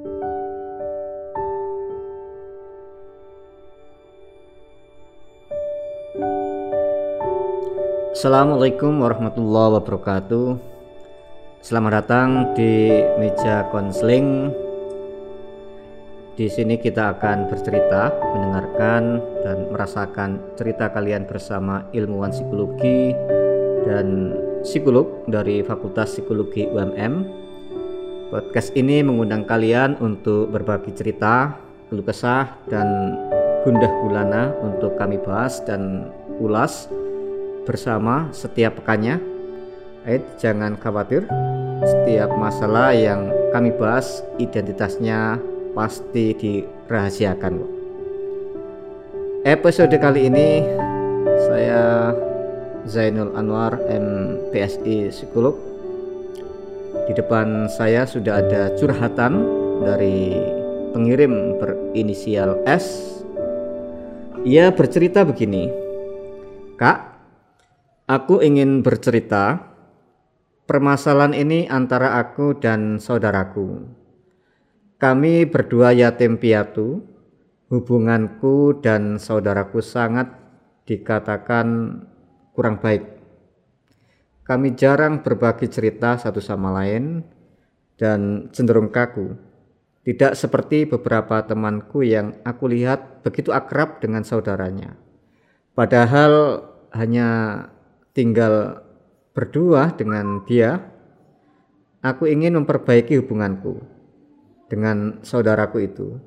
Assalamualaikum warahmatullahi wabarakatuh. Selamat datang di meja konseling. Di sini kita akan bercerita, mendengarkan dan merasakan cerita kalian bersama ilmuwan psikologi dan psikolog dari Fakultas Psikologi UMM. Podcast ini mengundang kalian untuk berbagi cerita, keluh kesah dan gundah gulana untuk kami bahas dan ulas bersama setiap pekannya. Ait, jangan khawatir, setiap masalah yang kami bahas identitasnya pasti dirahasiakan. Episode kali ini saya Zainul Anwar MPSI Psikolog. Di depan saya sudah ada curhatan dari pengirim berinisial S. Ia bercerita begini, Kak, Aku ingin bercerita permasalahan ini antara aku dan saudaraku. Kami berdua yatim piatu. Hubunganku dan saudaraku sangat dikatakan kurang baik. Kami jarang berbagi cerita satu sama lain dan cenderung kaku. Tidak seperti beberapa temanku yang aku lihat begitu akrab dengan saudaranya. Padahal hanya tinggal berdua dengan dia, aku ingin memperbaiki hubunganku dengan saudaraku itu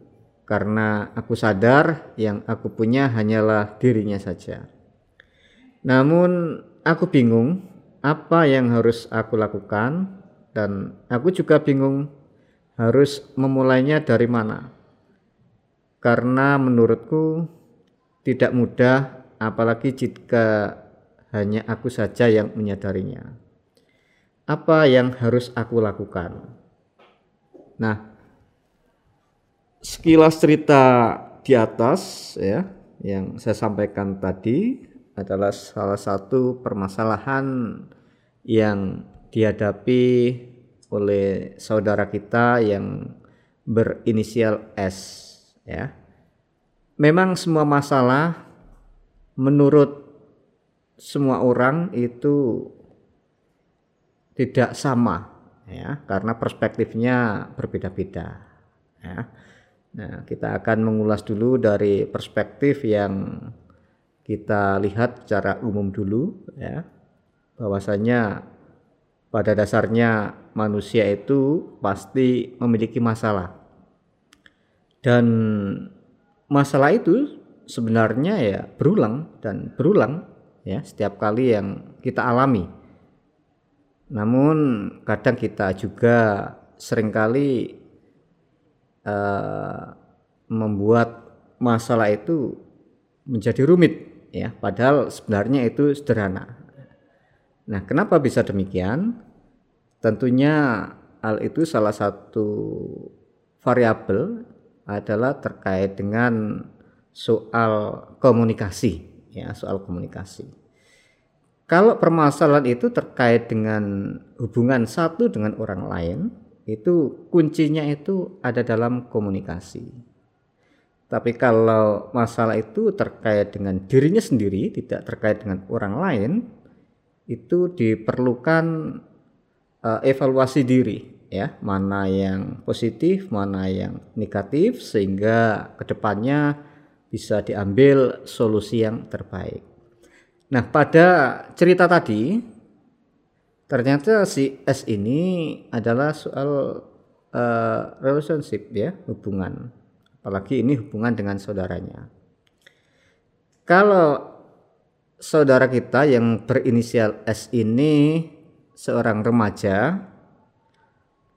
karena aku sadar yang aku punya hanyalah dirinya saja. Namun aku bingung apa yang harus aku lakukan dan aku juga bingung harus memulainya dari mana. Karena menurutku tidak mudah apalagi jika hanya aku saja yang menyadarinya. Apa yang harus aku lakukan? Nah, sekilas cerita di atas ya yang saya sampaikan tadi adalah salah satu permasalahan yang dihadapi oleh saudara kita yang berinisial S ya. Memang semua masalah menurut semua orang itu tidak sama ya karena perspektifnya berbeda-beda ya. Nah, kita akan mengulas dulu dari perspektif yang kita lihat secara umum dulu ya. Bahwasanya pada dasarnya manusia itu pasti memiliki masalah. Dan masalah itu sebenarnya ya berulang dan berulang ya setiap kali yang kita alami. Namun kadang kita juga sering kali uh, membuat masalah itu menjadi rumit ya padahal sebenarnya itu sederhana. Nah, kenapa bisa demikian? Tentunya hal itu salah satu variabel adalah terkait dengan soal komunikasi ya soal komunikasi. Kalau permasalahan itu terkait dengan hubungan satu dengan orang lain, itu kuncinya itu ada dalam komunikasi. Tapi kalau masalah itu terkait dengan dirinya sendiri, tidak terkait dengan orang lain, itu diperlukan uh, evaluasi diri ya, mana yang positif, mana yang negatif sehingga ke depannya bisa diambil solusi yang terbaik. Nah, pada cerita tadi ternyata si S ini adalah soal uh, relationship ya, hubungan. Apalagi ini hubungan dengan saudaranya. Kalau saudara kita yang berinisial S ini seorang remaja,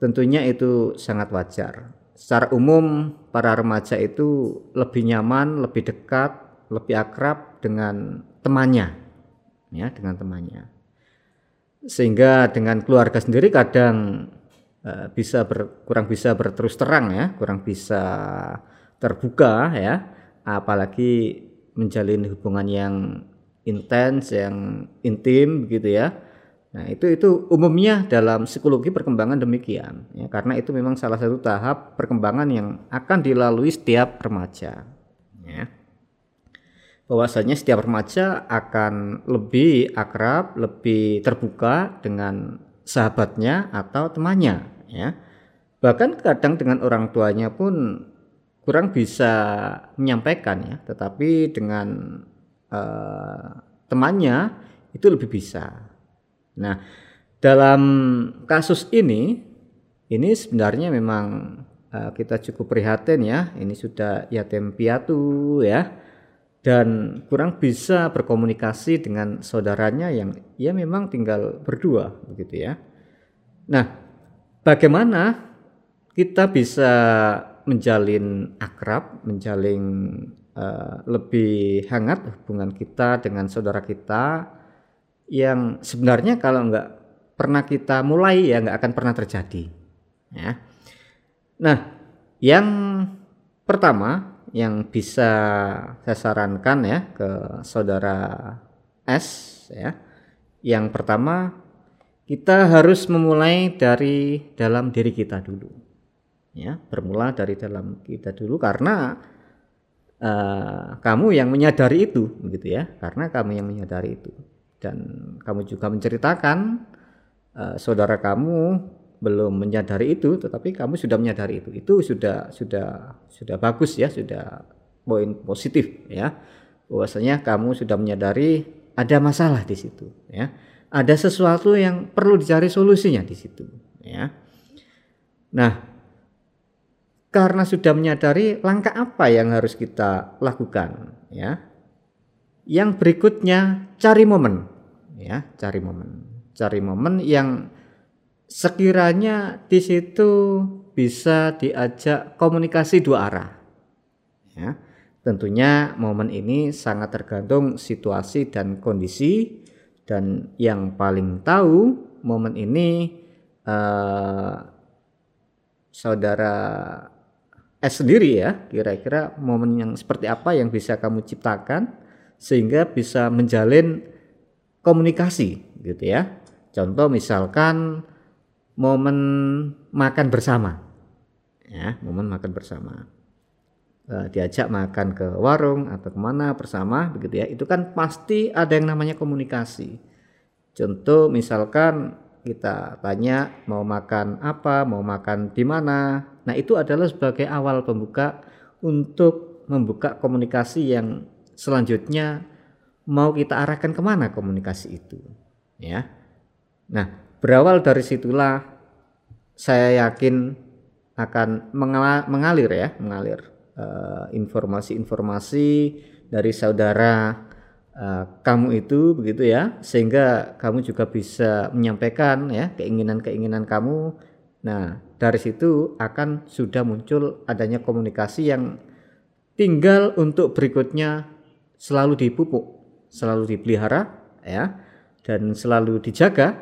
tentunya itu sangat wajar secara umum para remaja itu lebih nyaman, lebih dekat, lebih akrab dengan temannya, ya dengan temannya. Sehingga dengan keluarga sendiri kadang uh, bisa ber, kurang bisa berterus terang ya, kurang bisa terbuka ya, apalagi menjalin hubungan yang intens, yang intim gitu ya. Nah, itu itu umumnya dalam psikologi perkembangan demikian ya karena itu memang salah satu tahap perkembangan yang akan dilalui setiap remaja ya. Bahwasanya setiap remaja akan lebih akrab, lebih terbuka dengan sahabatnya atau temannya ya. Bahkan kadang dengan orang tuanya pun kurang bisa menyampaikan ya, tetapi dengan uh, temannya itu lebih bisa Nah, dalam kasus ini ini sebenarnya memang uh, kita cukup prihatin ya. Ini sudah yatim piatu ya dan kurang bisa berkomunikasi dengan saudaranya yang ya memang tinggal berdua begitu ya. Nah, bagaimana kita bisa menjalin akrab, menjalin uh, lebih hangat hubungan kita dengan saudara kita yang sebenarnya kalau nggak pernah kita mulai ya nggak akan pernah terjadi. Ya. Nah, yang pertama yang bisa saya sarankan ya ke saudara S ya. Yang pertama kita harus memulai dari dalam diri kita dulu. Ya, bermula dari dalam kita dulu karena uh, kamu yang menyadari itu begitu ya. Karena kamu yang menyadari itu. Dan kamu juga menceritakan uh, saudara kamu belum menyadari itu tetapi kamu sudah menyadari itu. Itu sudah sudah sudah bagus ya sudah poin positif ya. Bahwasanya kamu sudah menyadari ada masalah di situ ya. Ada sesuatu yang perlu dicari solusinya di situ ya. Nah karena sudah menyadari langkah apa yang harus kita lakukan ya yang berikutnya cari momen ya, cari momen. Cari momen yang sekiranya di situ bisa diajak komunikasi dua arah. Ya. Tentunya momen ini sangat tergantung situasi dan kondisi dan yang paling tahu momen ini eh, saudara S sendiri ya kira-kira momen yang seperti apa yang bisa kamu ciptakan sehingga bisa menjalin komunikasi gitu ya. Contoh misalkan momen makan bersama. Ya, momen makan bersama. E, diajak makan ke warung atau ke mana bersama begitu ya. Itu kan pasti ada yang namanya komunikasi. Contoh misalkan kita tanya mau makan apa, mau makan di mana. Nah, itu adalah sebagai awal pembuka untuk membuka komunikasi yang selanjutnya mau kita arahkan ke mana komunikasi itu ya. Nah berawal dari situlah saya yakin akan mengalir ya mengalir eh, informasi-informasi uh, dari saudara uh, kamu itu begitu ya sehingga kamu juga bisa menyampaikan ya keinginan-keinginan kamu nah dari situ akan sudah muncul adanya komunikasi yang tinggal untuk berikutnya selalu dipupuk, selalu dipelihara ya dan selalu dijaga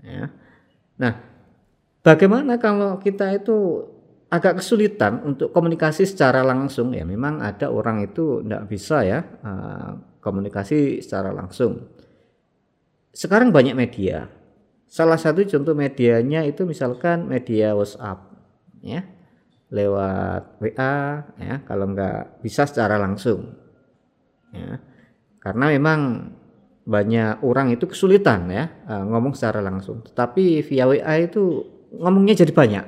ya. Nah, bagaimana kalau kita itu agak kesulitan untuk komunikasi secara langsung ya memang ada orang itu tidak bisa ya uh, komunikasi secara langsung. Sekarang banyak media. Salah satu contoh medianya itu misalkan media WhatsApp ya lewat WA ya kalau nggak bisa secara langsung ya. Karena memang banyak orang itu kesulitan ya uh, ngomong secara langsung. Tetapi via WA itu ngomongnya jadi banyak.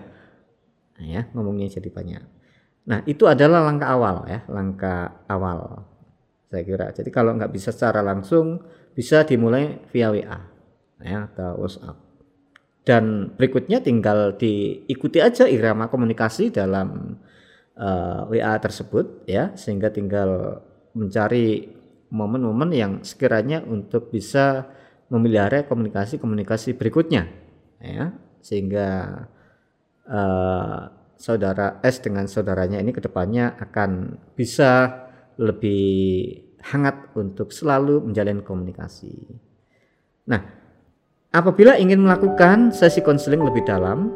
Ya, ngomongnya jadi banyak. Nah, itu adalah langkah awal ya, langkah awal saya kira. Jadi kalau nggak bisa secara langsung bisa dimulai via WA ya atau WhatsApp. Dan berikutnya tinggal diikuti aja irama komunikasi dalam uh, eh, WA tersebut ya sehingga tinggal mencari momen-momen yang sekiranya untuk bisa memelihara komunikasi-komunikasi berikutnya ya sehingga uh, saudara S dengan saudaranya ini ke depannya akan bisa lebih hangat untuk selalu menjalin komunikasi. Nah, apabila ingin melakukan sesi konseling lebih dalam,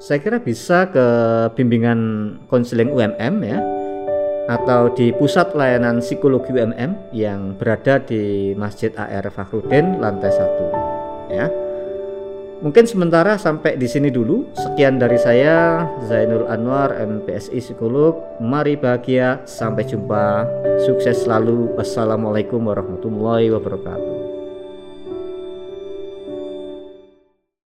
saya kira bisa ke bimbingan konseling UMM ya atau di Pusat Layanan Psikologi UMM yang berada di Masjid AR Fakhrudin lantai 1 ya. Mungkin sementara sampai di sini dulu. Sekian dari saya Zainul Anwar MPSI Psikolog. Mari bahagia, sampai jumpa. Sukses selalu. Wassalamualaikum warahmatullahi wabarakatuh.